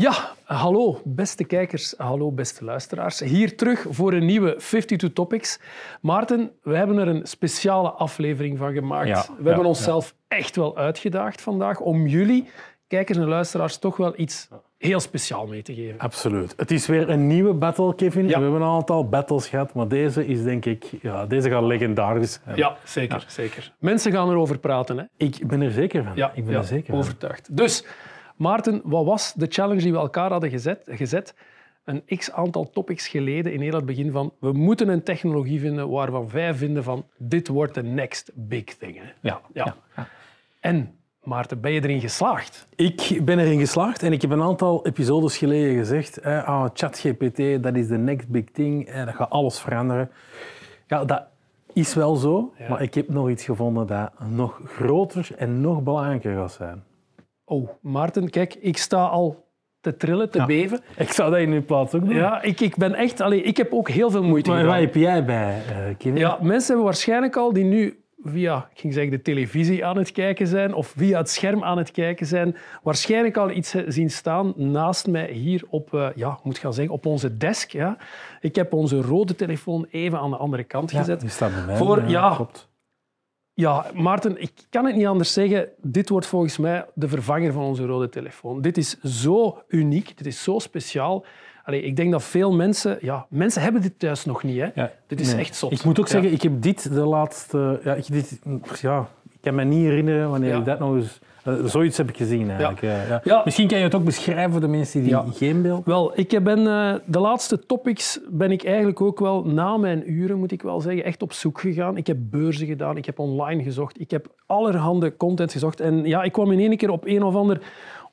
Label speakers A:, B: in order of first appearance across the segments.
A: Ja, hallo beste kijkers, hallo beste luisteraars. Hier terug voor een nieuwe 52 Topics. Maarten, we hebben er een speciale aflevering van gemaakt.
B: Ja,
A: we hebben
B: ja,
A: onszelf echt wel uitgedaagd vandaag om jullie, kijkers en luisteraars, toch wel iets heel speciaal mee te geven.
B: Absoluut. Het is weer een nieuwe battle, Kevin. We hebben een aantal battles gehad, maar deze is denk ik... Ja, deze gaat legendarisch.
A: Ja, zeker. zeker. Mensen gaan erover praten. Hè?
B: Ik ben er zeker van.
A: Ja,
B: ik ben er zeker van.
A: overtuigd. Dus, Maarten, wat was de challenge die we elkaar hadden gezet? gezet? Een x-aantal topics geleden, in heel het begin van we moeten een technologie vinden waarvan wij vinden van dit wordt de next big thing. Hè?
B: Ja.
A: Ja. En, Maarten, ben je erin geslaagd?
B: Ik ben erin geslaagd en ik heb een aantal episodes geleden gezegd ah, ChatGPT, dat is de next big thing, eh, dat gaat alles veranderen. Ja, dat is wel zo,
A: Ja.
B: maar ik heb nog iets gevonden dat nog groter en nog belangrijker gaat zijn.
A: Oh, Maarten, kijk, ik sta al te trillen, te
B: Ja.
A: beven.
B: Ik zou dat in uw plaats ook doen.
A: Ja, ik, ik ben echt... Allee, ik heb ook heel veel moeite
B: Maar
A: gedaan.
B: waar heb jij bij, eh Kevin?
A: Ja, mensen hebben waarschijnlijk al die nu via ik ging zeggen, de televisie aan het kijken zijn of via het scherm aan het kijken zijn, waarschijnlijk al iets zien staan naast mij hier op, eh, ja, ik moet gaan zeggen, op onze desk. Ja. Ik heb onze rode telefoon even aan de andere kant
B: Ja,
A: gezet.
B: die staat bij mij.
A: Voor- ja.
B: klopt.
A: Ja, Maarten, ik kan het niet anders zeggen. Dit wordt volgens mij de vervanger van onze rode telefoon. Dit is zo uniek, dit is zo speciaal. Allee, ik denk dat veel mensen... Ja, mensen hebben dit thuis nog niet. Hè.
B: Ja,
A: Dit is
B: nee.
A: echt zot.
B: Ik moet ook
A: Ja.
B: zeggen, ik heb dit de laatste... Ja, ik, dit, ja, kan me niet herinneren wanneer ik dat nog eens... eh, zoiets heb ik gezien eigenlijk. Ja. Ja.
A: Ja.
B: Misschien kan je het ook beschrijven voor de mensen die geen beeld...
A: Wel, ik ben eh, de laatste topics ben ik eigenlijk ook wel na mijn uren, moet ik wel zeggen, echt op zoek gegaan. Ik heb beurzen gedaan, ik heb online gezocht, ik heb allerhande content gezocht. En ja, ik kwam in één keer op een of ander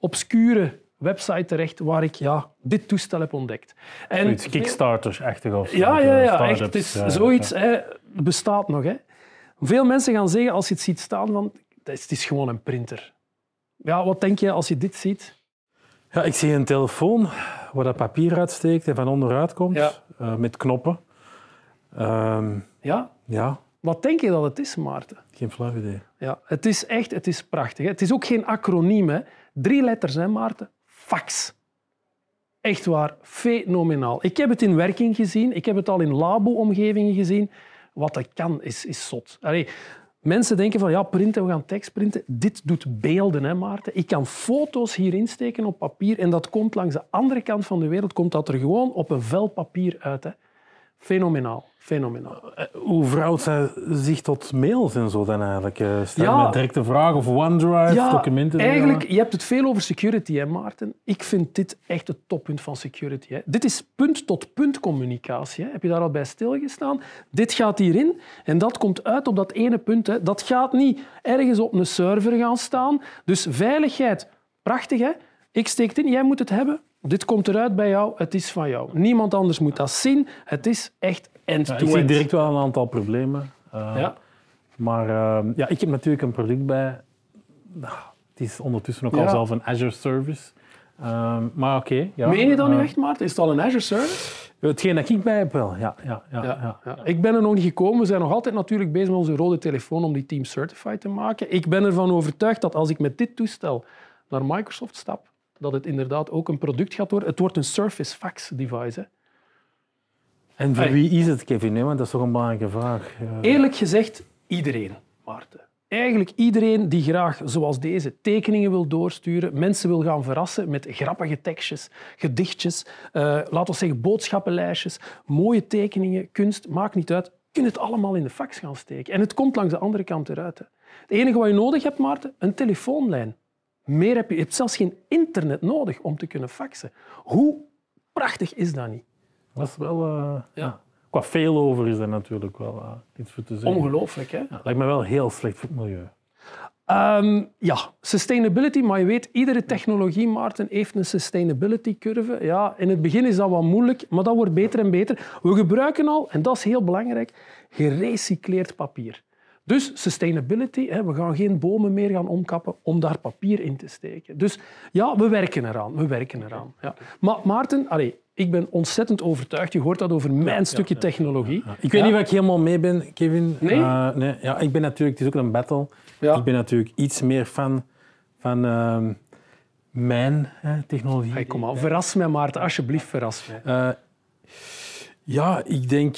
A: obscure website terecht waar ik ja, dit toestel heb ontdekt. En
B: Kickstarters-achtig of
A: ja, ja, ja, echt. Het is zoiets hè, bestaat nog. Hè. Veel mensen gaan zeggen als je het ziet staan van het is, gewoon een printer. Ja, wat denk je als je dit ziet?
B: Ja, ik zie een telefoon waar dat papier uitsteekt en van onderuit komt,
A: Ja.
B: eh, met knoppen. Ehm,
A: Ja,
B: ja,
A: wat denk je dat het is, Maarten?
B: geen flauw idee.
A: Ja, het is echt, het is prachtig. Hè. Het is ook geen acroniem. Hè. Drie letters, hè, Maarten? Fax. Echt waar, fenomenaal. Ik heb het in werking gezien, ik heb het al in labo-omgevingen gezien. Wat dat kan, is, is zot. Allee, mensen denken van, ja, printen, we gaan tekst printen. Dit doet beelden, hè, Maarten. Ik kan foto's hierin steken op papier en dat komt langs de andere kant van de wereld, komt dat er gewoon op een vel papier uit. Hè. Fenomenaal, fenomenaal.
B: Eh, Hoe verhoudt zij zich tot mails en zo dan eigenlijk? Eh, Stel
A: Ja.
B: met directe vragen of OneDrive, documenten?
A: Eigenlijk, je hebt het veel over security, hè, Maarten. Ik vind dit echt het toppunt van security. Hè. Dit is punt-tot-punt communicatie. Hè. Heb je daar al bij stilgestaan? Dit gaat hierin en dat komt uit op dat ene punt. Hè. Dat gaat niet ergens op een server gaan staan. Dus veiligheid, prachtig. Hè? Ik steek het in, jij moet het hebben. Dit komt eruit bij jou, het is van jou. Niemand anders moet dat zien. Het is echt
B: Ja, ik zie
A: end-to-end.
B: direct wel een aantal problemen. Eh,
A: Ja.
B: Maar eh, ja, ik heb natuurlijk een product bij. Nou, het is ondertussen ook
A: Ja.
B: al zelf een Azure service. Ehm, maar oké. ja.
A: Meen je dat nu
B: Eh,
A: echt, Maarten? Is het al een Azure service?
B: Hetgeen dat ik bij heb wel, ja. ja, ja,
A: Ja,
B: ja.
A: ja. Ik ben er nog niet gekomen. We zijn nog altijd natuurlijk bezig met onze rode telefoon om die Team Certified te maken. Ik ben ervan overtuigd dat als ik met dit toestel naar Microsoft stap, dat het inderdaad ook een product gaat worden. Het wordt een Surface Fax device. Hè.
B: En voor wie is het, Kevin? Want dat is toch een belangrijke vraag. Eh,
A: Eerlijk gezegd, iedereen, Maarten. Eigenlijk iedereen die graag, zoals deze, tekeningen wil doorsturen, mensen wil gaan verrassen met grappige tekstjes, gedichtjes, eh laten we zeggen boodschappenlijstjes, mooie tekeningen, kunst, maakt niet uit. Je kunt het allemaal in de fax gaan steken. En het komt langs de andere kant eruit. Hè. Het enige wat je nodig hebt, Maarten, een telefoonlijn. Meer heb je. je hebt zelfs geen internet nodig om te kunnen faxen. Hoe prachtig is dat niet?
B: Dat is wel... eh,
A: Ja.
B: Qua veel over is dat natuurlijk wel eh, iets voor te zeggen.
A: Ongelooflijk, hè?
B: Ja, lijkt me wel heel slecht voor het milieu.
A: Ehm, ja, sustainability, maar je weet, iedere technologie, Maarten, heeft een sustainability curve. Ja, in het begin is dat wat moeilijk, maar dat wordt beter en beter. We gebruiken al, en dat is heel belangrijk, gerecycleerd papier. Dus sustainability, hè, we gaan geen bomen meer gaan omkappen om daar papier in te steken. Dus ja, we werken eraan. We werken eraan. Ja. Maar Maarten, allee, ik ben ontzettend overtuigd. Je hoort dat over mijn stukje technologie.
B: Ik weet niet of ik helemaal mee ben, Kevin.
A: Nee?
B: Eh, nee. Ja, ik ben natuurlijk, het is ook een battle. Ik ben natuurlijk iets meer fan van ehm, mijn hè, technologie.
A: Hey, kom maar, verras mij, Maarten. Alsjeblieft, verras mij.
B: Eh, ja, ik denk...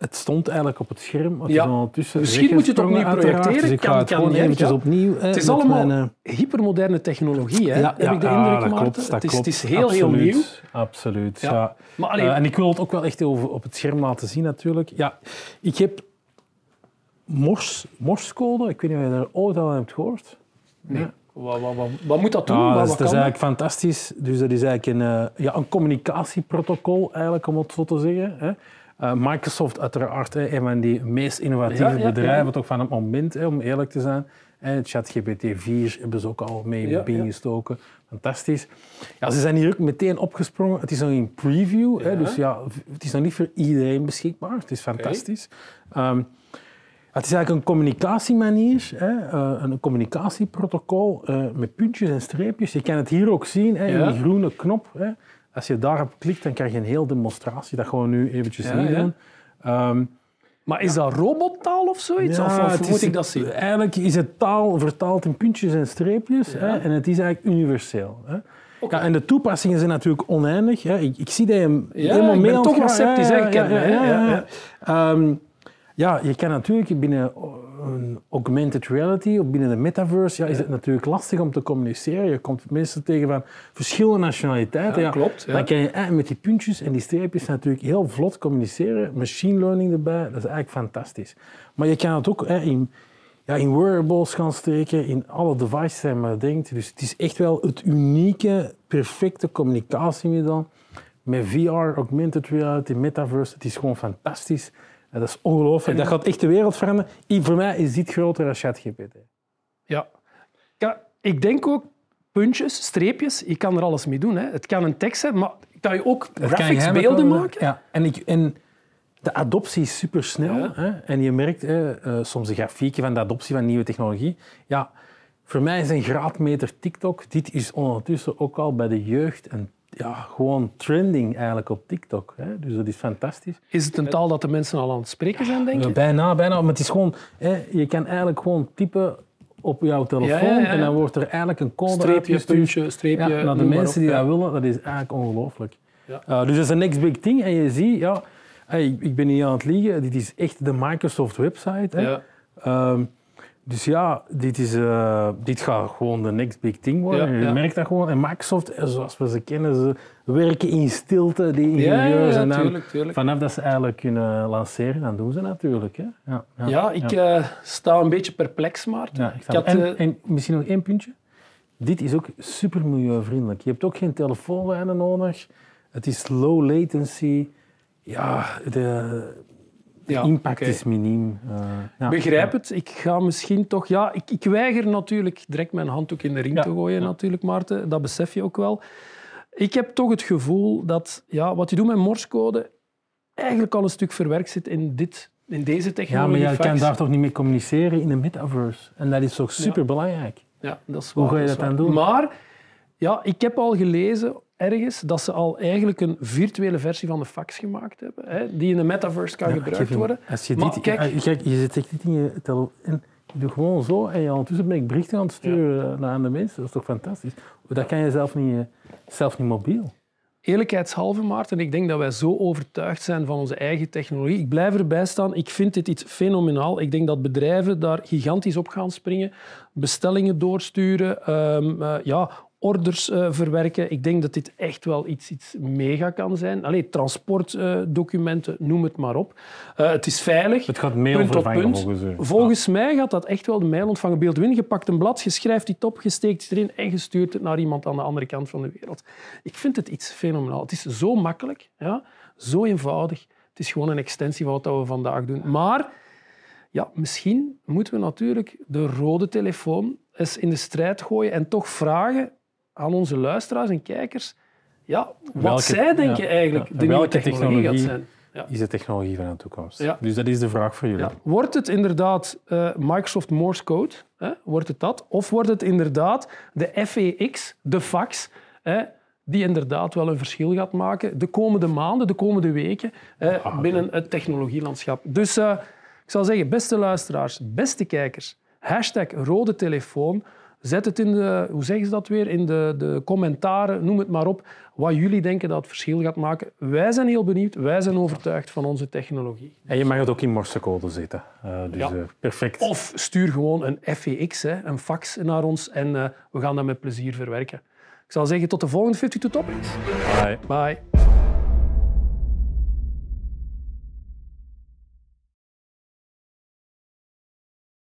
B: het stond eigenlijk op het scherm. Het
A: Ja.
B: is ondertussen
A: Misschien moet je het opnieuw projecteren.
B: Dus ik
A: Kan-
B: ga het
A: kan
B: gewoon eventjes
A: ja.
B: opnieuw... hè,
A: Het is allemaal
B: mijn, eh,
A: hypermoderne technologie, hè?
B: ja,
A: heb ik de indruk,
B: dat klopt, dat
A: het, is,
B: klopt.
A: het is heel, heel
B: Absoluut,
A: nieuw.
B: Absoluut,
A: Ja. Maar
B: Eh, en ik wil het ook wel echt over, op het scherm laten zien, natuurlijk. Ja, ik heb mors, morscode. Ik weet niet of je daar ooit al hebt gehoord.
A: Nee. Wat, wat, wat, wat moet dat doen?
B: Ja, dat, is, dat is eigenlijk fantastisch. Dus dat is eigenlijk een, eh, ja, een communicatieprotocol, eigenlijk, om het zo te zeggen. Hè. Eh, Microsoft, uiteraard, hè, een van die meest innovatieve
A: Ja,
B: bedrijven, toch van het moment, hè, om eerlijk te zijn. Hè, ChatGPT 4 hebben ze ook al mee
A: Ja,
B: binnengestoken. Fantastisch. Ja, ze zijn hier ook meteen opgesprongen. Het is nog in preview, hè, dus ja, het is nog niet voor iedereen beschikbaar. Het is fantastisch. Ehm, het is eigenlijk een communicatiemanier, hè, eh, een communicatieprotocol eh, met puntjes en streepjes. Je kan het hier ook zien, hè, in die groene knop. Hè. Als je daarop klikt, dan krijg je een heel demonstratie. Dat gaan we nu eventjes
A: Ja,
B: niet doen. Ehm,
A: Maar is dat robottaal of zoiets?
B: ja,
A: of of moet
B: is-
A: ik dat zien?
B: Eigenlijk is het taal vertaald in puntjes en streepjes hè, en het is eigenlijk universeel. Hè. Ja, en de toepassingen zijn natuurlijk oneindig. Hè. Ik, ik zie dat je hem
A: Ja,
B: helemaal mee aan
A: toch
B: gaan-
A: sceptisch,
B: ja, ja,
A: Ja,
B: ja. Ehm, ja, je kan natuurlijk binnen een augmented reality of binnen de metaverse, ja, is het natuurlijk lastig om te communiceren. Je komt mensen tegen van verschillende nationaliteiten.
A: Ja, klopt.
B: Dan kan je eigenlijk met die puntjes en die streepjes natuurlijk heel vlot communiceren. Machine learning erbij, dat is eigenlijk fantastisch. Maar je kan het ook hè, in, ja, in wearables gaan steken, in alle devices die je maar denkt. Dus het is echt wel het unieke, perfecte communicatiemiddel met VR, augmented reality, metaverse. Het is gewoon fantastisch. Dat is ongelooflijk. Dat gaat echt de wereld veranderen. Voor mij is dit groter dan ChatGPT.
A: Ja. Ja, ik denk ook puntjes, streepjes, je kan er alles mee doen. Hè. Het kan een tekst zijn, maar kan je ook graphics, beelden maken?
B: Ja, en, ik, en de adoptie is supersnel.
A: Ja.
B: Hè? En je merkt hè, eh, soms de grafieken van de adoptie van nieuwe technologie. Ja, voor mij is een graadmeter TikTok. Dit is ondertussen ook al bij de jeugd en ja, gewoon trending eigenlijk op TikTok. Hè? Dus dat is fantastisch.
A: Is het een taal dat de mensen al aan het spreken zijn, denk je?
B: bijna, bijna. Maar het is gewoon... Hè, je kan eigenlijk gewoon typen op jouw telefoon
A: Ja, ja, ja, ja.
B: en dan wordt er eigenlijk een code
A: Streepje, puntje, streepje.
B: Naar de mensen
A: op,
B: die dat willen, dat is eigenlijk ongelooflijk.
A: Ja.
B: Uh, dus dat is de next big thing. En je ziet, ja, hey, ik- ik ben niet aan het liegen, dit is echt de Microsoft website. Hè.
A: Ja.
B: Dus ja, dit, is, eh, dit gaat gewoon de next big thing worden.
A: Ja,
B: je
A: ja.
B: merkt dat gewoon. En Microsoft, eh, zoals we ze kennen, ze werken in stilte, die ingenieurs.
A: ja,
B: en dan,
A: tuurlijk, tuurlijk.
B: vanaf dat ze eigenlijk kunnen lanceren, dan doen ze natuurlijk. Hè. Ja, ja,
A: Ja, ik eh, sta een beetje perplex, Maarten.
B: ja, ik
A: had,
B: en misschien nog één puntje. Dit is ook super milieuvriendelijk. Je hebt ook geen telefoonlijnen nodig. Het is low latency. Ja, de
A: ja,
B: impact is miniem. Eh, ja.
A: Begrijp het. Ik ga misschien toch... Ja, ik, ik weiger natuurlijk direct mijn handdoek in de ring
B: Ja,
A: te gooien,
B: ja.
A: natuurlijk, Maarten. Dat besef je ook wel. Ik heb toch het gevoel dat ja, wat je doet met morsecode eigenlijk al een stuk verwerkt zit in, dit, in deze
B: Ja,
A: technologie.
B: maar je kan daar toch niet mee communiceren in de metaverse. En dat is toch super belangrijk.
A: Ja, dat is
B: Hoe
A: waar,
B: ga je
A: is
B: dat dan doen?
A: Maar ja, ik heb al gelezen ergens dat ze al eigenlijk een virtuele versie van de fax gemaakt hebben, hè, die in de metaverse kan
B: Ja,
A: gebruikt worden.
B: Als je,
A: Maar
B: dit,
A: kijk-
B: eh, kijk, je zet echt dit in je telefoon. Je doet gewoon zo en je ondertussen ben ik berichten aan het sturen eh, naar de mensen. Dat is toch fantastisch? Dat kan je zelf niet, eh, zelf niet mobiel.
A: Eerlijkheidshalve, Maarten, ik denk dat wij zo overtuigd zijn van onze eigen technologie. Ik blijf erbij staan. Ik vind dit iets fenomenaal. Ik denk dat bedrijven daar gigantisch op gaan springen. Bestellingen doorsturen, ehm, eh, ja, orders eh, verwerken. Ik denk dat dit echt wel iets, iets mega kan zijn. Allee, transportdocumenten, noem het maar op. Eh, het is veilig.
B: Het gaat mail
A: Punt
B: vervangen
A: punt.
B: volgens u.
A: Volgens mij gaat dat echt wel de mail ontvangen. Beeld win, je pakt een blad, je schrijft het op, je steekt het erin en je stuurt het naar iemand aan de andere kant van de wereld. Ik vind het iets fenomenaal. Het is zo makkelijk, ja? zo eenvoudig. Het is gewoon een extensie van wat we vandaag doen. Maar Ja, misschien moeten we natuurlijk de rode telefoon eens in de strijd gooien en toch vragen aan onze luisteraars en kijkers ja, wat
B: Welke-
A: zij denken
B: ja,
A: eigenlijk
B: ja.
A: de nieuwe technologie, gaat zijn. Ja.
B: Is de technologie van de toekomst?
A: Ja.
B: Dus dat is de vraag voor jullie.
A: Wordt het inderdaad eh, Microsoft Morse Code? Hè? Wordt het dat? Of wordt het inderdaad de FEX, de fax, hè? die inderdaad wel een verschil gaat maken de komende maanden, de komende weken hè, binnen het technologielandschap? Dus eh, ik zal zeggen, beste luisteraars, beste kijkers, hashtag rode telefoon. Zet het in de, hoe zeggen ze dat weer, in de, de commentaren, noem het maar op, wat jullie denken dat het verschil gaat maken. Wij zijn heel benieuwd, wij zijn overtuigd van onze technologie.
B: En je mag het ook in morsecode zetten. Eh, dus
A: Ja.
B: eh, perfect.
A: Of stuur gewoon een FEX, hè, een fax naar ons en eh, we gaan dat met plezier verwerken. Ik zal zeggen tot de volgende 52 Topics.
B: Bye.
A: Bye.